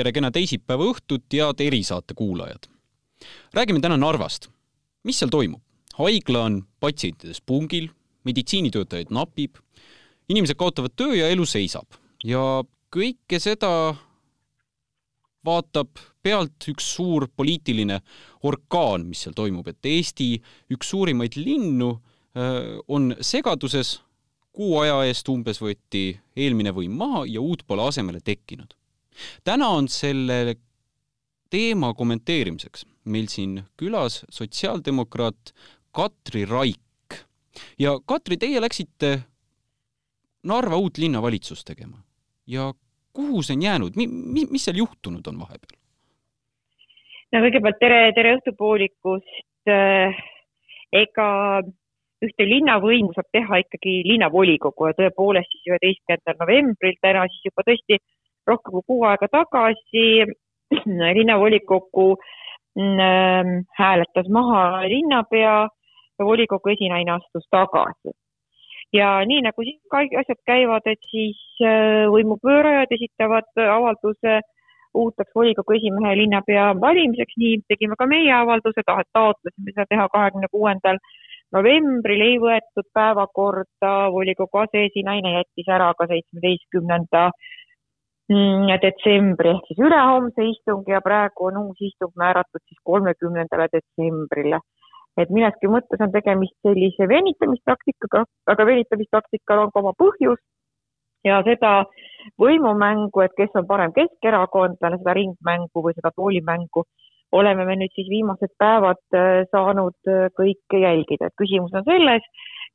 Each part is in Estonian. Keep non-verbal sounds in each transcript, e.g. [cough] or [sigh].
tere kena teisipäeva õhtut, head erisaate kuulajad! räägime täna Narvast. mis seal toimub? haigla on patsientidest pungil, meditsiinitöötajaid napib, inimesed kaotavad töö ja elu seisab ja kõike seda vaatab pealt üks suur poliitiline orkaan, mis seal toimub, et Eesti üks suurimaid linnu äh, on segaduses, kuu aja eest umbes võeti eelmine võim maha ja uut pole asemele tekkinud täna on selle teema kommenteerimiseks meil siin külas sotsiaaldemokraat Katri Raik. ja Katri, teie läksite Narva uut linnavalitsust tegema ja kuhu see on jäänud, mi-, mi-, mis seal juhtunud on vahepeal? no kõigepealt tere, tere õhtupoolikust ega ühte linnavõimu saab teha ikkagi linnavolikogu ja tõepoolest siis üheteistkümnendal novembril täna siis juba tõesti rohkem kui kuu aega tagasi [clears throat] linnavolikogu mm, hääletas maha linnapea ja volikogu esinaine astus tagasi. ja nii nagu siin ka asjad käivad, et siis äh, võimupöörajad esitavad avalduse uuteks volikogu esimehe linnapea valimiseks, nii tegime ka meie avalduse, taotlesime seda teha kahekümne kuuendal novembril ei võetud päevakorda, volikogu aseesinaine jättis ära ka seitsmeteistkümnenda Mm, detsembri ehk siis ülehomse istungi ja praegu on uus istung määratud siis kolmekümnendale detsembrile. et milleski mõttes on tegemist sellise venitamispraktikaga, aga venitamistaktikal on ka oma põhjus ja seda võimumängu, et kes on parem keskerakondlane, seda ringmängu või seda toolimängu, oleme me nüüd siis viimased päevad äh, saanud äh, kõik jälgida, et küsimus on selles,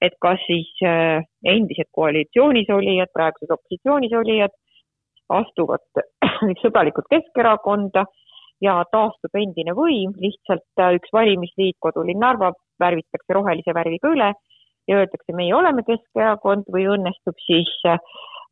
et kas siis äh, endised koalitsioonis olijad, praegused opositsioonis olijad astuvad [clears throat] sõbralikult Keskerakonda ja taastub endine võim, lihtsalt äh, üks valimisliit, kodulinn Narva, värvitakse rohelise värviga üle ja öeldakse, meie oleme Keskerakond. Või õnnestub siis äh,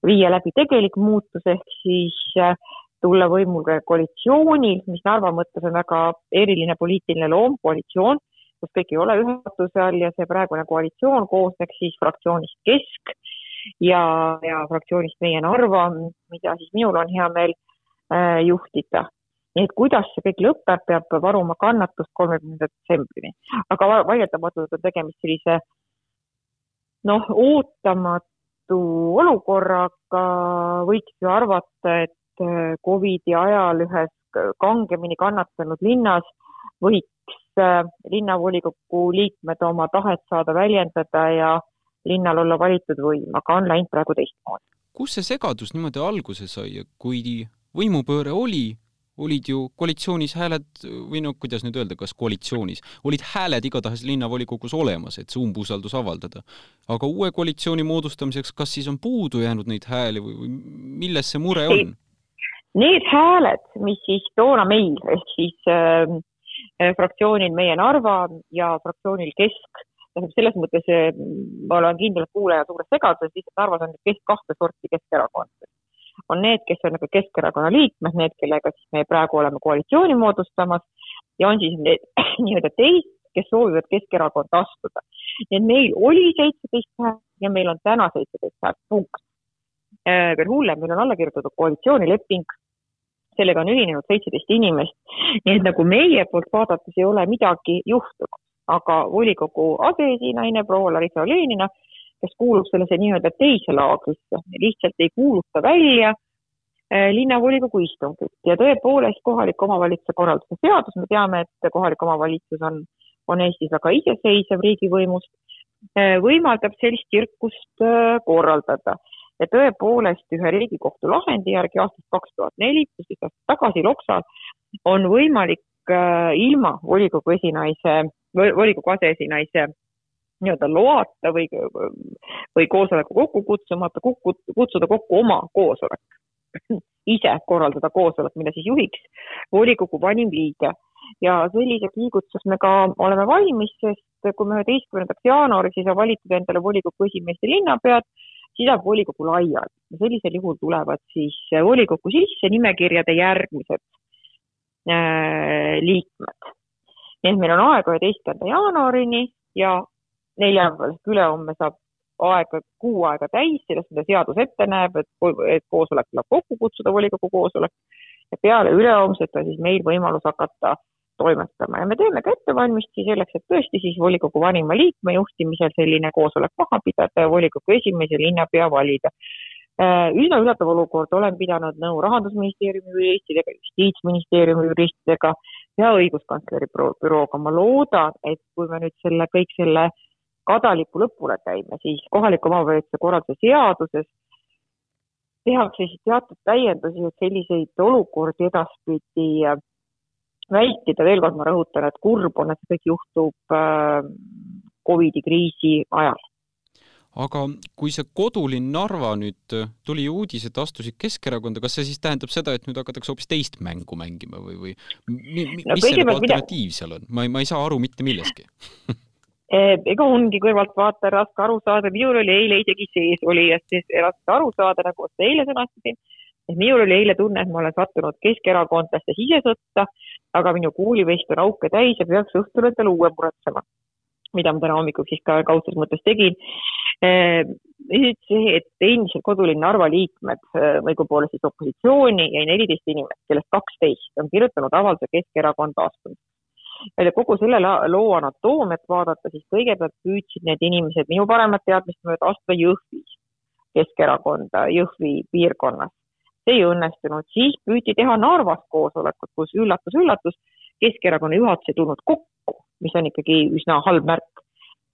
viia läbi tegelik muutus ehk siis äh, tulla võimule koalitsioonil, mis Narva mõttes on väga eriline poliitiline loom, koalitsioon, kus kõik ei ole ühe katuse all ja see praegune koalitsioon koosneks siis fraktsioonist Kesk ja, ja fraktsioonist Meie Narva, mida siis minul on hea meel äh, juhtida. nii et kuidas see kõik lõpeb, peab varuma kannatust kolmekümnenda detsembrini. aga vaieldamatult on tegemist sellise noh, ootamatu olukorraga, võiks ju arvata, et äh, Covidi ajal ühes kangemini kannatanud linnas võiks äh, linnavolikogu liikmed oma tahet saada väljendada ja linnal olla valitud võim, aga on läinud praegu teistmoodi. kus see segadus niimoodi alguse sai, kui võimupööre oli, olid ju koalitsioonis hääled või no kuidas nüüd öelda, kas koalitsioonis, olid hääled igatahes linnavolikogus olemas, et see umbusaldus avaldada. aga uue koalitsiooni moodustamiseks, kas siis on puudu jäänud neid hääli või, või milles see mure on? Need hääled, mis siis toona meil ehk siis äh, fraktsioonil Meie Narva ja fraktsioonil Kesk tähendab, selles mõttes ma olen kindel, et kuulaja suures segaduses, lihtsalt Narvas on kes, kahte sorti Keskerakond. on need, kes on nagu Keskerakonna liikmed, need, kellega siis me praegu oleme koalitsiooni moodustamas ja on siis need [clears throat] nii-öelda teised, kes soovivad Keskerakonda astuda. nii et meil oli seitseteist häält ja meil on täna seitseteist häält, punkt. Äh, veel hullem, meil on alla kirjutatud koalitsioonileping, sellega on ühinenud seitseteist inimest, nii et nagu meie poolt vaadates ei ole midagi juhtunud aga volikogu aseesinaine proua Larissa Olenina, kes kuulub sellesse nii-öelda teise laagrisse, lihtsalt ei kuuluta välja eh, linnavolikogu istungit ja tõepoolest kohaliku omavalitsuse korralduse seadus, me teame, et kohalik omavalitsus on, on Eestis väga iseseisev riigivõimust, eh, võimaldab sellist tsirkust eh, korraldada. ja tõepoolest ühe Riigikohtu lahendi järgi aastast kaks tuhat neli, kuusteist aastat tagasi Loksal, on võimalik ilma volikogu esinaise volikogu aseesinaise nii-öelda loata või, või koosoleku kokku kutsumata, kutsuda kokku oma koosolek. ise korraldada koosolek, mida siis juhiks volikogu vanim liige. ja selliseks liigutuseks me ka oleme valmis, sest kui me üheteistkümnendaks jaanuariks ei saa valitud endale volikogu esimeest ja linnapead, siis jääb volikogu laiali sellisel juhul tulevad siis volikokku sisse nimekirjade järgmised äh, liikmed nii et meil on aega üheteistkümnenda jaanuarini ja neljapäeval ehk ülehomme saab aega, kuu aega täis, sellest, mida seadus ette näeb, et, et koosolek tuleb kokku kutsuda, volikogu koosolek. ja peale ülehomset on siis meil võimalus hakata toimetama ja me teeme ka ettevalmistusi selleks, et tõesti siis volikogu vanima liikme juhtimisel selline koosolek maha pidada ja volikogu esimees ja linnapea valida. Äh, üsna üllatav olukord, olen pidanud nõu Rahandusministeeriumi juristidega, Justiitsministeeriumi juristidega ja õiguskantsleri bürooga. ma loodan, et kui me nüüd selle, kõik selle kadalipu lõpule käime, siis kohaliku omavalitsuse korralduse seaduses tehakse siis teatud täiendusi, et selliseid olukordi edaspidi vältida, veel kord ma rõhutan, et kurb on, et see kõik juhtub äh, Covidi kriisi ajal. Aga kui see kodulinn Narva nüüd, äh, tuli uudis, et astusid Keskerakonda, kas see siis tähendab seda, et nüüd hakatakse hoopis teist mängu mängima või, või mi, mi, no, mis see nagu alternatiiv mida... seal on? ma ei, ma ei saa aru mitte millestki [laughs] Eh, ega ongi kõrvaltvaataja raske aru saada, minul oli eile isegi sees olijast raske aru saada, nagu ma eile sõnastasin. et minul oli eile tunne, et ma olen sattunud keskerakondlaste sisesõtta, aga minu kuulivest on auke täis ja peaks õhtul endale uue muretsema. Mida ma täna hommikul siis ka kaudses mõttes tegin. Eh, nüüd see, et endiselt kodulinn Narva liikmed, eh, õigupoolest siis opositsiooni jäi neliteist inimest, kellest kaksteist on kirjutanud avalduse Keskerakonda astumiseks kogu selle loo anatoomiat vaadata, siis kõigepealt püüdsid need inimesed minu paremat teadmist mööda astuda Jõhvis, Keskerakonda Jõhvi piirkonnas. see ei õnnestunud, siis püüdi teha Narvas koosolekut, kus üllatus-üllatus, Keskerakonna juhatus ei tulnud kokku, mis on ikkagi üsna halb märk.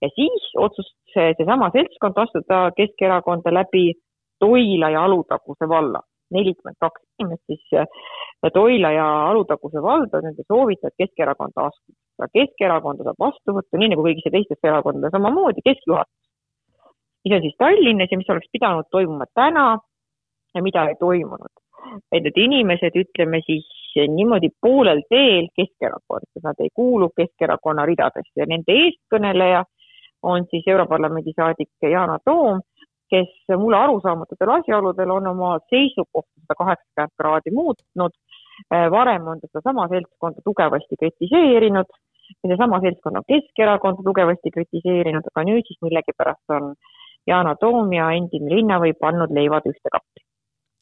ja siis otsustas seesama seltskond astuda Keskerakonda läbi Toila ja Alutaguse valla nelikümmend kaks inimest, siis äh, Toila ja Alutaguse vald on nende soovitajad Keskerakonda astuda. Keskerakonda saab vastu võtta, nii nagu kõigisse teistesse erakondadesse samamoodi, keskjuhatus. mis on siis Tallinnas ja mis oleks pidanud toimuma täna ja mida ei toimunud. et need inimesed, ütleme siis niimoodi poolel teel Keskerakond, nad ei kuulu Keskerakonna ridadesse ja nende eestkõneleja on siis Europarlamendi saadik Yana Toom kes mulle arusaamatutel asjaoludel on oma seisukohta sada kaheksakümmend kraadi muutnud. Äh, varem on ta sedasama seltskonda tugevasti kritiseerinud, sedasama seltskonda Keskerakonda tugevasti kritiseerinud, aga nüüd siis millegipärast on Yana Toom ja endine linnavõi pannud leivad ühte kappi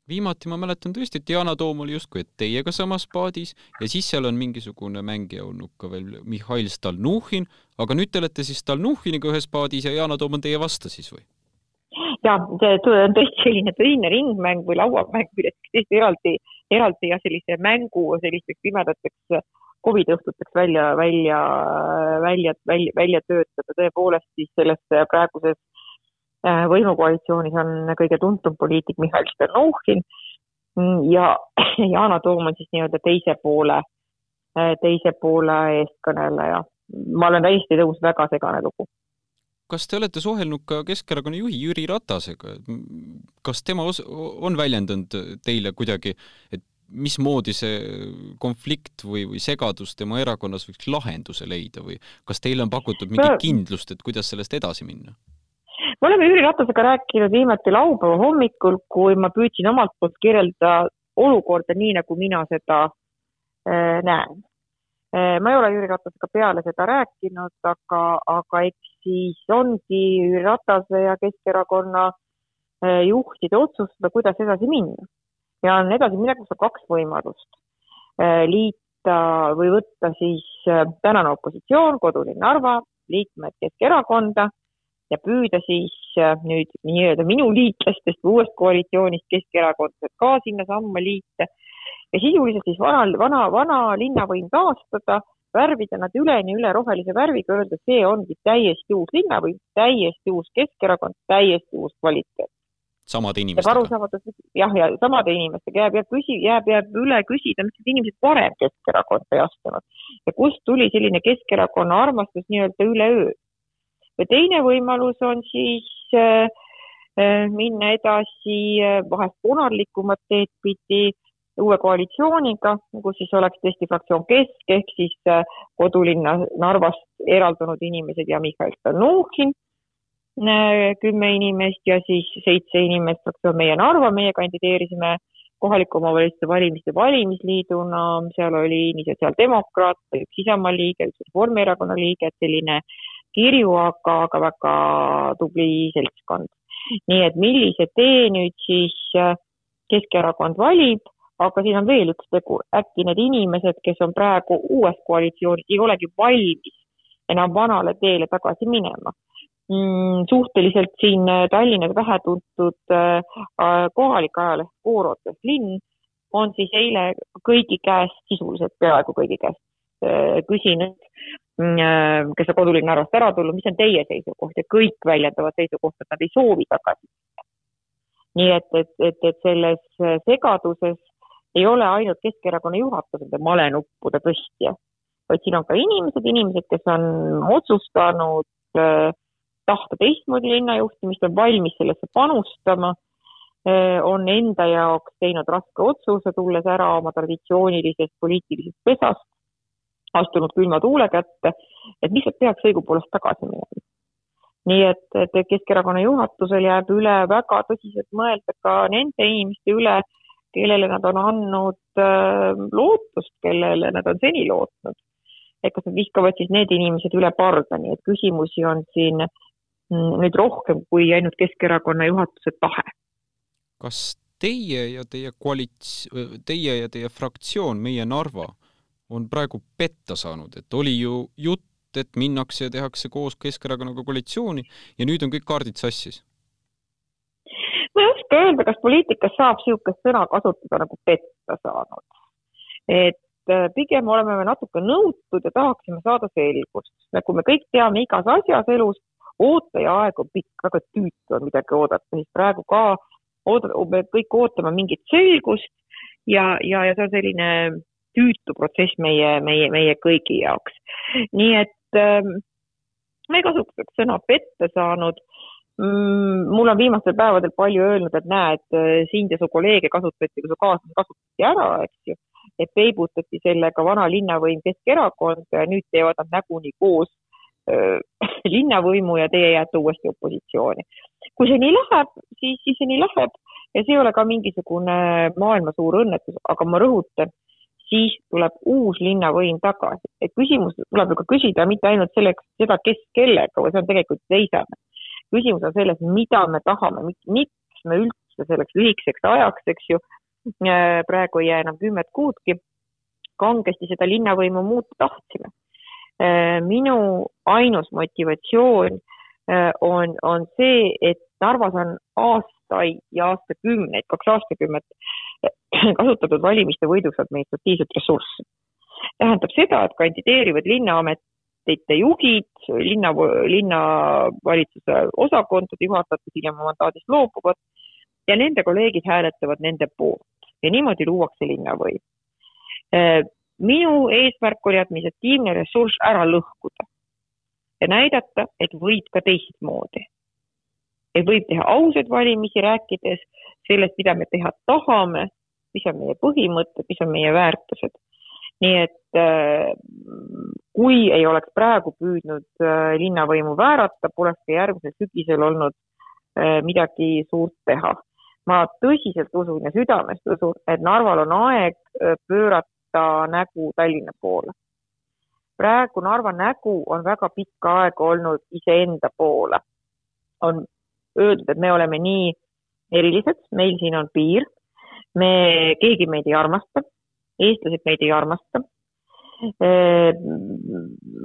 viimati ma mäletan tõesti, et Yana Toom oli justkui teiega samas paadis ja siis seal on mingisugune mängija olnud ka veel Mihhail Stalnuhhin, aga nüüd te olete siis Stalnuhhiniga ühes paadis ja Yana Toom on teie vastu siis või? ja see on tõesti selline tõsine ringmäng või lauamäng, millest tõesti eraldi, eraldi ja sellise mängu sellisteks pimedateks Covidi õhtuteks välja, välja, välja, välja, välja töötada. tõepoolest siis selles praeguses võimukoalitsioonis on kõige tuntum poliitik Mihhail Stalnuhhin ja [clears throat] Yana Toom on siis nii-öelda teise poole, äh, teise poole eestkõneleja. ma olen täiesti nõus, väga segane lugu kas te olete suhelnud ka Keskerakonna juhi Jüri Ratasega, kas tema os-, on väljendanud teile kuidagi, et mismoodi see konflikt või, või segadus tema erakonnas võiks lahenduse leida või kas teile on pakutud mingit kindlust, et kuidas sellest edasi minna? Me oleme Jüri Ratasega rääkinud viimati laupäeva hommikul, kui ma püüdsin omalt poolt kirjeldada olukorda nii, nagu mina seda äh, näen Eh, ma ei ole Jüri Ratasega peale seda rääkinud, aga, aga eks siis ongi Jüri Ratase ja Keskerakonna eh, juhtide otsustada, kuidas edasi minna. ja on edasiminekuks on kaks võimalust. Eh, liita või võtta siis tänane opositsioon, kodulinn Narva, liikmed Keskerakonda ja püüda siis nüüd nii-öelda minu liitlastest või uuest koalitsioonist keskerakondlased ka sinnasamma liita ja sisuliselt siis vana, vana, vana linnavõim taastada, värvida nad üleni üle rohelise värviga, öelda, see ongi täiesti uus linnavõim, täiesti uus Keskerakond, täiesti uus kvaliteet. samade inimestega? arusaamatus, jah, ja samade inimestega jääb, jääb küsi-, jääb, jääb üle küsida, miks need inimesed varem Keskerakonda ei astunud ja kust tuli selline Keskerakonna armastus nii-öelda üleöö. Ja teine võimalus on siis äh, äh minna edasi äh, vahest konarlikumat teed pidi äh, uue koalitsiooniga, kus siis oleks tõesti fraktsioon Kesk ehk siis äh, kodulinna Narvast eraldunud inimesed ja Mihhail Stalnuhhin, äh, kümme inimest ja siis seitse inimest fraktsioon Meie Narva, meie kandideerisime kohaliku omavalitsuse valimiste valimisliiduna, seal oli nii sotsiaaldemokraat, üks Isamaa liige, üks Reformierakonna liige, et selline kirju, aga, aga väga tubli seltskond. nii et millise tee nüüd siis äh, Keskerakond valib aga siin on veel üks tegur, äkki need inimesed, kes on praegu uues koalitsioonis, ei olegi valmis enam vanale teele tagasi minema mm,. suhteliselt siin Tallinnas vähetuntud äh, kohalik ajaleht Koorotes linn on siis eile kõigi käest, sisuliselt peaaegu kõigi käest äh, küsinud, äh, kes on kodulinna Narvast ära tulnud, mis on teie seisukoht? Ja kõik väljendavad seisukohta, et nad ei soovi tagasi. Nii et, et, et, et selles segaduses ei ole ainult Keskerakonna juhatus nende malenuppude tõstja, vaid siin on ka inimesed, inimesed, kes on otsustanud äh, tahta teistmoodi linnajuhtimist, on valmis sellesse panustama äh,, on enda jaoks teinud raske otsuse, tulles ära oma traditsioonilisest poliitilisest pesast, astunud külma tuule kätte, et lihtsalt peaks õigupoolest tagasi minema. nii et, et Keskerakonna juhatusel jääb üle väga tõsiselt mõelda ka nende inimeste üle, kellele nad on andnud äh, lootust, kellele nad on seni lootnud. et kas nad viskavad siis need inimesed üle parda, nii et küsimusi on siin mm, nüüd rohkem kui ainult Keskerakonna juhatuse tahe. kas teie ja teie koalits-, teie ja teie fraktsioon, Meie Narva, on praegu petta saanud, et oli ju jutt, et minnakse ja tehakse koos Keskerakonnaga koalitsiooni ja nüüd on kõik kaardid sassis ma ei oska öelda, kas poliitikas saab niisugust sõna kasutada nagu petta saanud. et äh, pigem oleme me natuke nõutud ja tahaksime saada selgust. nagu me kõik teame igas asjas elus, ooteaeg on pikk, väga tüütu on midagi oodata, siis praegu ka oodata, me kõik ootame mingit selgust ja, ja, ja see on selline tüütu protsess meie, meie, meie kõigi jaoks. nii et ähm, ma ei kasutaks sõna petta saanud Mm, mul on viimastel päevadel palju öelnud, et näed, sind ja su kolleege kasutati, su kaaslasi kasutati ära, eks ju. et peibutati sellega vana linnavõim Keskerakond ja nüüd teevad nad näguni koos äh, [clears throat] linnavõimu ja teie jääte uuesti opositsiooni. kui see nii läheb, siis, siis see nii läheb ja see ei ole ka mingisugune maailma suur õnnetus, aga ma rõhutan, siis tuleb uus linnavõim tagasi. et küsimus tuleb ju ka küsida mitte ainult selleks, seda, kes kellega, vaid see on tegelikult teisene küsimus on selles, mida me tahame, miks me üldse selleks lühikeseks ajaks, eks ju, äh, praegu ei jää enam kümmet kuudki, kangesti seda linnavõimu muuta tahtsime. Äh, minu ainus motivatsioon äh, on, on see, et Narvas on aastaid ja aastakümneid, kaks aastakümmet [laughs] kasutatud valimiste võiduks administratiivset ressurssi. tähendab seda, et kandideerivad linnaamet ametite juhid, linna, linnavalitsuse osakondade juhatajad, kes hiljem mandaadist loobuvad ja nende kolleegid hääletavad nende poolt ja niimoodi luuakse linnavõim. minu eesmärk oli administratiivne ressurss ära lõhkuda ja näidata, et võib ka teistmoodi. et võib teha ausaid valimisi, rääkides sellest, mida me teha tahame, mis on meie põhimõtted, mis on meie väärtused nii et äh, kui ei oleks praegu püüdnud äh, linnavõimu väärata, poleks ka järgmisel sügisel olnud äh, midagi suurt teha. ma tõsiselt usun ja südamest usun, et Narval on aeg pöörata nägu Tallinna poole. praegu Narva nägu on väga pikka aega olnud iseenda poole. on öeldud, et me oleme nii erilised, meil siin on piir, me, keegi meid ei armasta eestlased meid ei armasta.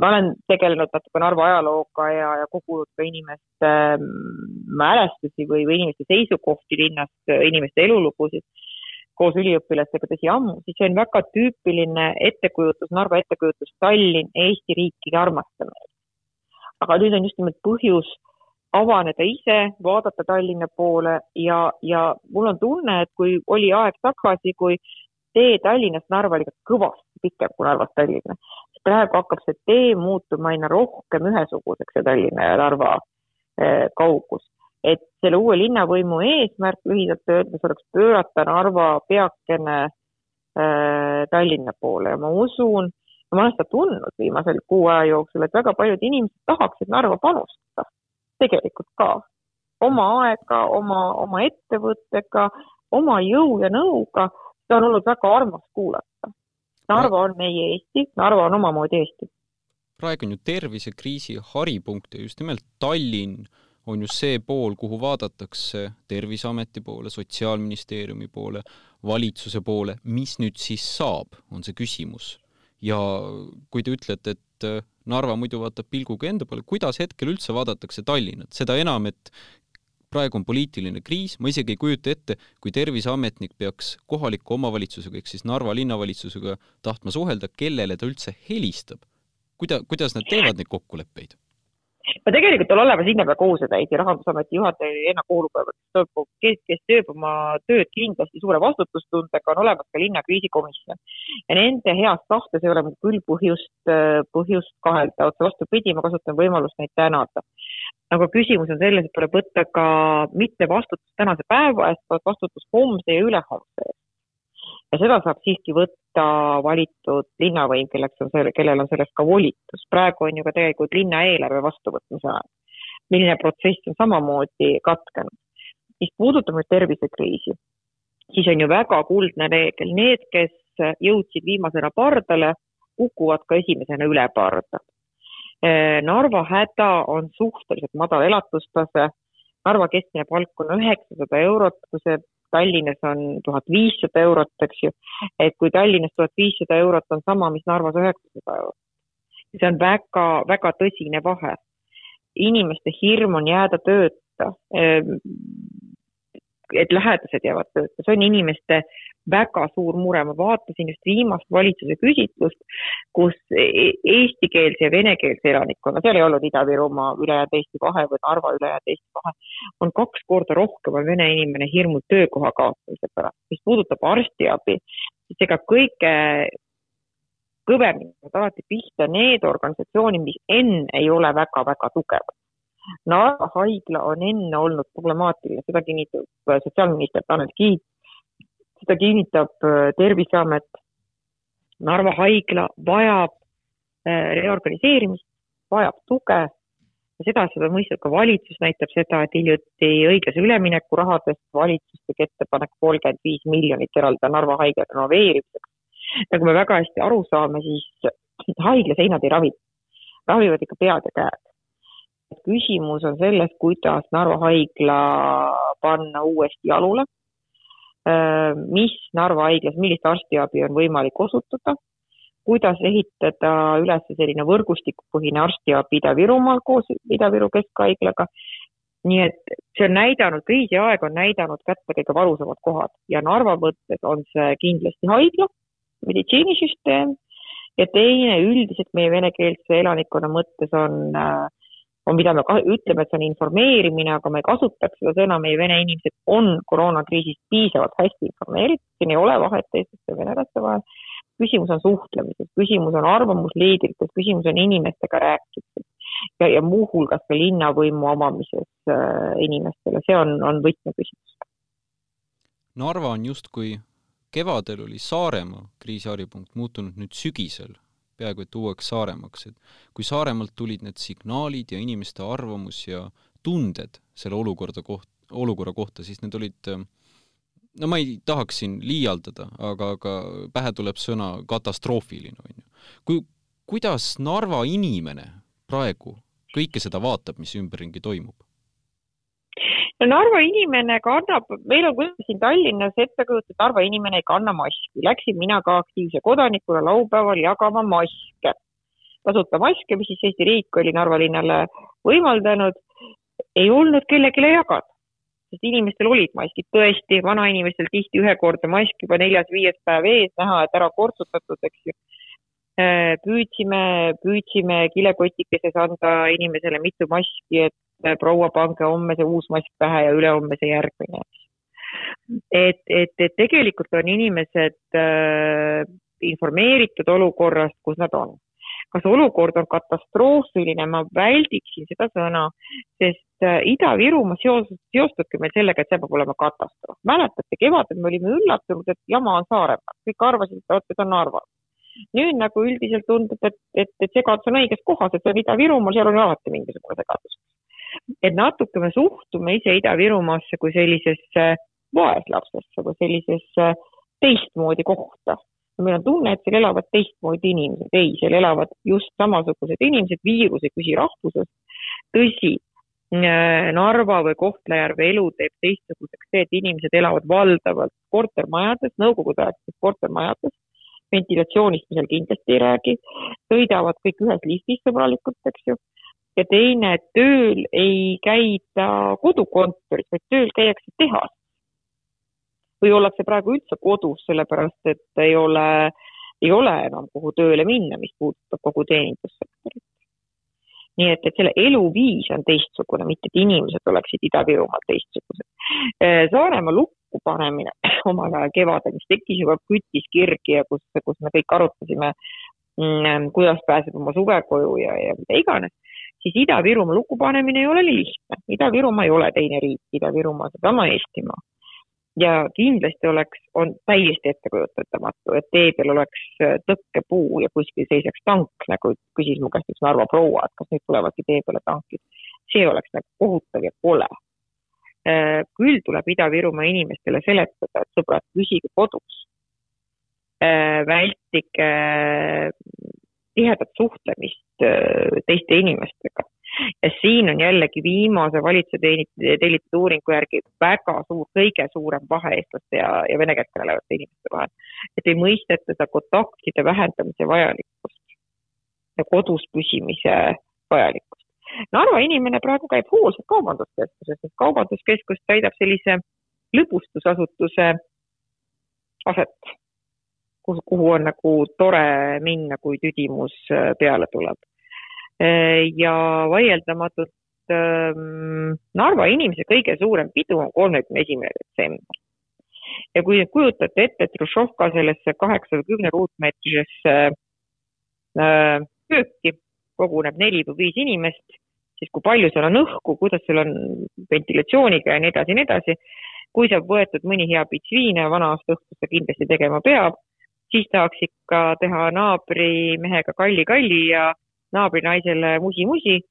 ma olen tegelenud natuke Narva ajalooga ja, ja kogunud ka inimeste mälestusi või, või inimeste seisukohti linnast, inimeste elulugusid koos üliõpilastega, tõsi ammu, siis see on väga tüüpiline ettekujutus, Narva ettekujutus, Tallinn, Eesti riiki ei armasta meid. aga nüüd on just nimelt põhjus avaneda ise, vaadata Tallinna poole ja, ja mul on tunne, et kui oli aeg tagasi, kui tee Tallinnast Narva oli kõvasti pikem kui Narvast Tallinna. praegu hakkab see tee muutuma aina rohkem ühesuguseks, see Tallinna ja Narva eh, kaugus. et selle uue linnavõimu eesmärk lühidalt öeldes oleks pöörata Narva peakene äh, Tallinna poole ja ma usun, ma olen seda tundnud viimasel kuu aja jooksul, et väga paljud inimesed tahaksid Narva panustada, tegelikult ka. oma aega, oma, oma ettevõttega, oma jõu ja nõuga seda on olnud väga armas kuulata. Narva on meie Eesti, Narva on omamoodi Eesti. praegu on ju tervisekriisi haripunkt ja just nimelt Tallinn on just see pool, kuhu vaadatakse Terviseameti poole, Sotsiaalministeeriumi poole, valitsuse poole, mis nüüd siis saab, on see küsimus. ja kui te ütlete, et Narva muidu vaatab pilguga enda poole, kuidas hetkel üldse vaadatakse Tallinnat, seda enam, et praegu on poliitiline kriis, ma isegi ei kujuta ette, kui terviseametnik peaks kohaliku omavalitsusega ehk siis Narva linnavalitsusega tahtma suhelda, kellele ta üldse helistab. kuida-, kuidas nad teevad neid kokkuleppeid? No tegelikult on olemas linnapea kohusetäitja, Rahandusameti juhataja Ena Koolupäev, kes, kes, teeb oma tööd kindlasti suure vastutustundega, on olemas ka linna kriisikomisjon. ja nende heas tahtes ei ole mul küll põhjust, põhjust kahelda, otse vastupidi, ma kasutan võimalust neid tänada. aga küsimus on selles, et tuleb võtta ka mitte vastutust tänase päeva eest, vaid vastutust homse ja ülehomse eest ja seda saab siiski võtta valitud linnavõim, kelleks on see, kellel on sellest ka volitus. praegu on ju ka tegelikult linnaeelarve vastuvõtmise aeg, milline protsess on samamoodi katkenud. mis puudutab nüüd tervisekriisi, siis on ju väga kuldne reegel, need, kes jõudsid viimasena pardale, kukuvad ka esimesena üle parda. Narva häda on suhteliselt madal elatustase, Narva keskmine palk on üheksasada eurot, kui see Tallinnas on tuhat viissada eurot, eks ju. et kui Tallinnas tuhat viissada eurot on sama, mis Narvas üheksasada eurot. see on väga, väga tõsine vahe. inimeste hirm on jääda tööta, ehm, et lähedased jäävad tööta, see on inimeste väga suur mure, ma vaatasin just viimast valitsuse küsitlust, kus e-, eestikeelse ja venekeelse elanikkonna, seal ei olnud Ida-Virumaa ülejäänud Eesti vahe või Narva ülejäänud Eesti vahe, on kaks korda rohkem on vene inimene hirmul töökoha kaotamise pärast. mis puudutab arstiabi, siis ega kõige kõvemini saavad alati pihta need organisatsioonid, mis enne ei ole väga-väga tugevad. Narva haigla on enne olnud problemaatiline, seda kinnitab sotsiaalminister Tanel Kiik seda kinnitab äh, Terviseamet. Narva haigla vajab äh, reorganiseerimist, vajab tuge ja seda, seda mõistab ka valitsus, näitab seda, et hiljuti õiglase ülemineku rahadest valitsus tegi ettepaneku kolmkümmend viis miljonit eraldada Narva haigla renoveerimiseks. nagu me väga hästi aru saame, siis haigla seinad ei ravi, ravivad ikka pead ja käed. Küsimus on selles, kuidas Narva haigla panna uuesti jalule. Äh, mis Narva haiglas, millist arstiabi on võimalik osutada, kuidas ehitada üles selline võrgustikupõhine arstiabi Ida-Virumaal koos Ida-Viru Keskhaiglaga. nii et see on näidanud, kriisiaeg on näidanud kätte kõige valusamad kohad. Ja Narva mõttes on see kindlasti haigla, meditsiinisüsteem. Ja teine üldiselt meie venekeelse elanikkonna mõttes on äh, on, mida me ka, ütleme, et see on informeerimine, aga me ei kasutaks seda sõna, meie vene inimesed on koroonakriisist piisavalt hästi informeeritud, siin ei ole vahet eestlaste ja venelaste vahel. küsimus on suhtlemises, küsimus on arvamusliidrites, küsimus on inimestega rääkimises ja, ja muuhulgas ka linnavõimu omamises äh, inimestele, see on, on võtmeküsimus. Narva on justkui kevadel oli Saaremaa kriisiharipunkt muutunud nüüd sügisel peaaegu et uueks Saaremaaks, et kui Saaremaalt tulid need signaalid ja inimeste arvamus ja tunded selle olukorda koht-, olukorra kohta, siis need olid no ma ei tahaks siin liialdada, aga, aga pähe tuleb sõna katastroofiline, on ju. kui, kuidas Narva inimene praegu kõike seda vaatab, mis ümberringi toimub? No Narva inimene kannab, meil on kuidas siin Tallinnas ette kujutada, Narva inimene ei kanna maski. Läksin mina ka aktiivse kodanikuna laupäeval jagama maske, tasuta maske, mis siis Eesti riik oli Narva linnale võimaldanud, ei olnud kellelegi jagada sest inimestel olid maskid, tõesti, vanainimestel tihti ühekordne mask juba neljas-viies päev ees, näha, et ära kortsutatud, eks ju. Äh, püüdsime, püüdsime kilekotikestes anda inimesele mitu maski, et äh, proua, pange homme see uus mask pähe ja ülehomme see järgmine. et, et, et tegelikult on inimesed äh, informeeritud olukorrast, kus nad on. kas olukord on katastroofiline, ma väldiksin seda sõna, sest äh, Ida-Virumaa seos, seostubki meil sellega, et see peab olema katastroof. mäletate, kevadel me olime üllatunud, et jama on Saaremaal, kõik arvasid, et vot, et on Narvas nüüd nagu üldiselt tundub, et, et, et segadus on õiges kohas, et see on Ida-Virumaal, seal on alati mingisugune segadus. Et natuke me suhtume ise Ida-Virumaasse kui sellisesse vaeslapsesse või sellisesse teistmoodi kohta. meil on tunne, et seal elavad teistmoodi inimesed, ei, seal elavad just samasugused inimesed, viirus ei küsi rahvusest. tõsi, Narva või Kohtla-Järve elu teeb teistsuguseks see, et inimesed elavad valdavalt kortermajades, nõukogudeaegsetes kortermajades, ventilatsioonist me seal kindlasti ei räägi, sõidavad kõik ühes liftis sõbralikult, eks ju, ja teine, et tööl ei käida kodukontoris, vaid tööl käiakse tehas. või ollakse praegu üldse kodus, sellepärast et ei ole, ei ole enam kuhu tööle minna, mis puudutab kogu teenindussektorit nii et, et selle eluviis on teistsugune, mitte et inimesed oleksid Ida-Virumaal teistsugused. Saaremaa lukku panemine [laughs] omal ajal kevadel, mis tekkis juba, küttis kirgi ja kus, kus me kõik arutasime, mm, kuidas pääseb oma suvekoju ja, ja mida iganes, siis Ida-Virumaa lukku panemine ei ole lihtne. Ida-Virumaa ei ole teine riik, Ida-Virumaa seesama Eestimaa ja kindlasti oleks, on täiesti ettekujutamatu, et tee peal oleks äh, tõkkepuu ja kuskil seisaks tank, nagu küsis mu käest üks Narva proua, et kas nüüd tulevadki tee peale tankid. see oleks nagu kohutav ja kole. Äh, küll tuleb Ida-Virumaa inimestele seletada, et sõbrad, püsige kodus. Äh, vältige tihedat suhtlemist teiste inimestega ja siin on jällegi viimase valitsuse tellitud uuringu järgi väga suur, kõige suurem vahe eestlaste ja, ja vene keelt kõnelevate inimeste vahel. et ei mõisteta seda kontaktide vähendamise vajalikkust ja kodus püsimise vajalikkust. Narva inimene praegu käib hoolsalt kaubanduskeskuses, sest kaubanduskeskus täidab sellise lõbustusasutuse aset, kuhu, on nagu tore minna, kui tüdimus peale tuleb Äh, ja vaieldamatult ähm, Narva inimese kõige suurem pidu on kolmekümne esimene detsember. ja kui kujutate ette, et Hruštšovka sellesse kaheksa või kümne ruutmeetrisesse äh, kööki koguneb neli või viis inimest, siis kui palju seal on õhku, kuidas seal on ventilatsiooniga ja nii edasi ja nii edasi. kui saab võetud mõni hea pits viina vana aasta õhtul seda kindlasti tegema peab, siis tahaks ikka teha naabrimehega kalli-kalli ja naabrinaisele musi-musi.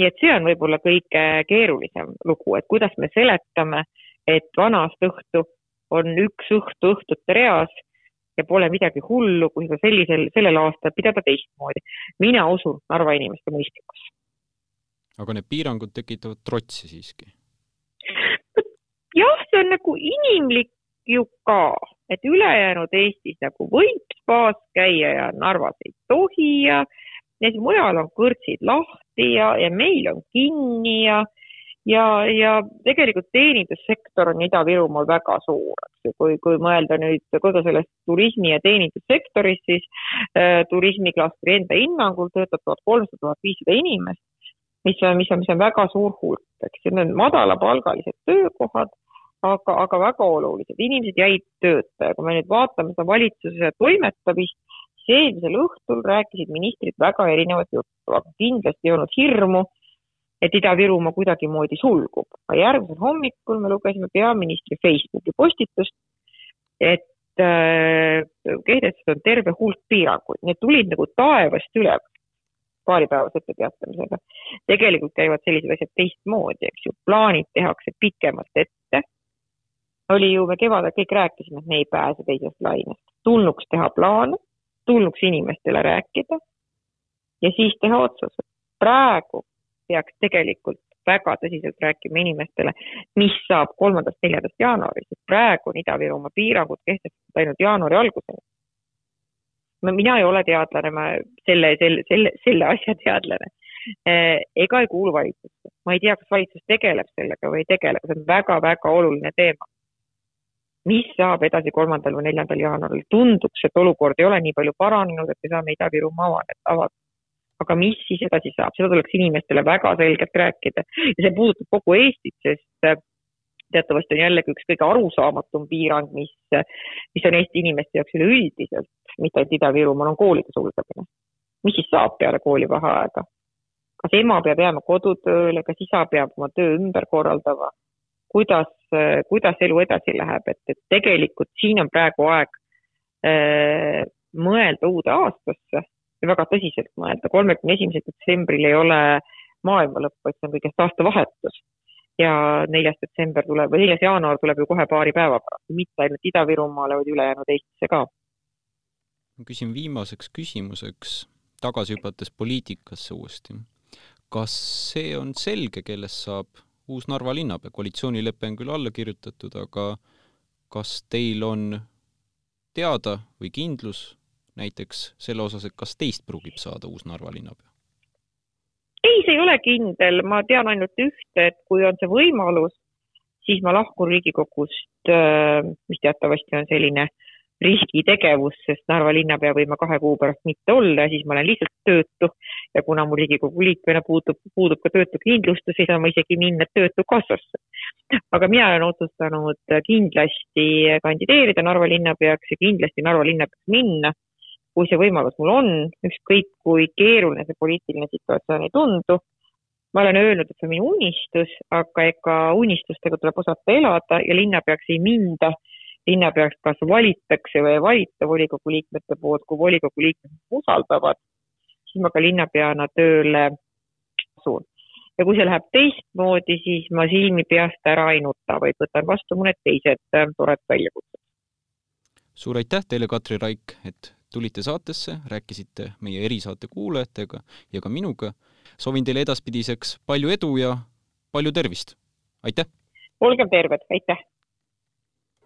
nii et see on võib-olla kõige keerulisem lugu, et kuidas me seletame, et vanast õhtu on üks õhtu õhtute reas ja pole midagi hullu, kui seda sellisel, sellel aastal pidada teistmoodi. mina usun Narva inimeste mõistlikkusse. aga need piirangud tekitavad trotsi siiski? [laughs] jah, see on nagu inimlik ju ka, et ülejäänud Eestis nagu võib spaas käia ja Narvas ei tohi ja näiteks mujal on kõrtsid lahti ja, ja meil on kinni ja, ja, ja tegelikult teenindussektor on Ida-Virumaal väga suur, eks ju, kui, kui mõelda nüüd kogu sellest turismi ja teenindussektorist, siis äh, turismiklastri enda hinnangul töötab tuhat kolmsada, tuhat viissada inimest, mis on, mis on, mis on väga suur hulk, eks ju, need on madalapalgalised töökohad, aga, aga väga olulised, inimesed jäid tööta ja kui me nüüd vaatame seda valitsuse toimetamist, siis eelmisel õhtul rääkisid ministrid väga erinevat juttu, aga kindlasti ei olnud hirmu, et Ida-Virumaa kuidagimoodi sulgub. aga järgmisel hommikul me lugesime peaministri Facebooki postitust, et äh, kehtestatud on terve hulk piiranguid, need tulid nagu taevast üle paaripäevase etteteatamisega. tegelikult käivad sellised asjad teistmoodi, eks ju, plaanid tehakse pikemalt ette. oli ju, me kevadel kõik rääkisime, et me ei pääse teisest lainest, tulnuks teha plaane tulnuks inimestele rääkida ja siis teha otsused. praegu peaks tegelikult väga tõsiselt rääkima inimestele, mis saab kolmandast-neljandast jaanuarist, et praegu on Ida-Virumaa piirangud kehtestatud ainult jaanuari alguseni. mina ei ole teadlane, ma selle, selle, selle, selle asja teadlane eh, ega ei kuulu valitsusse. ma ei tea, kas valitsus tegeleb sellega või ei tegele, see on väga-väga oluline teema mis saab edasi kolmandal või neljandal jaanuaril. tunduks, et olukord ei ole nii palju paranenud, et me saame Ida-Virumaa avada. aga mis siis edasi saab, seda tuleks inimestele väga selgelt rääkida ja see puudutab kogu Eestit, sest äh, teatavasti on jällegi üks kõige arusaamatum piirang, mis, mis on Eesti inimeste jaoks üleüldiselt, mitte ainult Ida-Virumaal, on koolide sulgemine. mis siis saab peale koolivaheaega? kas ema peab jääma kodutööle, kas isa peab oma töö ümber korraldama? Kuidas, kuidas elu edasi läheb, et, et tegelikult siin on praegu aeg äh, mõelda uude aastasse ja väga tõsiselt mõelda. kolmekümne esimesel detsembril ei ole maailma lõpp, vaid see on kõigest aastavahetus. ja neljas detsember tuleb või neljas jaanuar tuleb ju kohe paari päeva pärast, mitte ainult Ida-Virumaale, vaid ülejäänud Eestisse ka. ma küsin viimaseks küsimuseks, tagasi hüpates poliitikasse uuesti kas see on selge, kellest saab uus Narva linnapea, koalitsioonilepe on küll alla kirjutatud, aga kas teil on teada või kindlus näiteks selle osas, et kas teist pruugib saada uus Narva linnapea? ei, see ei ole kindel, ma tean ainult ühte, et kui on see võimalus, siis ma lahkun Riigikogust, äh, mis teatavasti on selline riskitegevus, sest Narva linnapea võin ma kahe kuu pärast mitte olla ja siis ma olen lihtsalt töötu. ja kuna mul Riigikogu liikmena puudub, puudub ka töötukindlustus, ei saa ma isegi minna Töötukassasse. aga mina olen otsustanud kindlasti kandideerida Narva linnapeaks ja kindlasti Narva linnapeaks minna, kui see võimalus mul on, ükskõik kui keeruline see poliitiline situatsioon ei tundu ma olen öelnud, et see on minu unistus, aga ega unistustega tuleb osata elada ja linnapeaks ei minda. Linnapeaks kas valitakse või ei valita volikogu liikmete poolt, kui volikogu liikmed usaldavad, siis ma ka linnapeana tööle asun. ja kui see läheb teistmoodi, siis ma silmi peast ära ei nuta, vaid võtan vastu mõned teised äh, toredad väljakutsed. suur aitäh teile, Katri Raik, et tulite saatesse, rääkisite meie erisaate kuulajatega ja ka minuga soovin teile edaspidiseks palju edu ja palju tervist! aitäh! olgem terved, aitäh!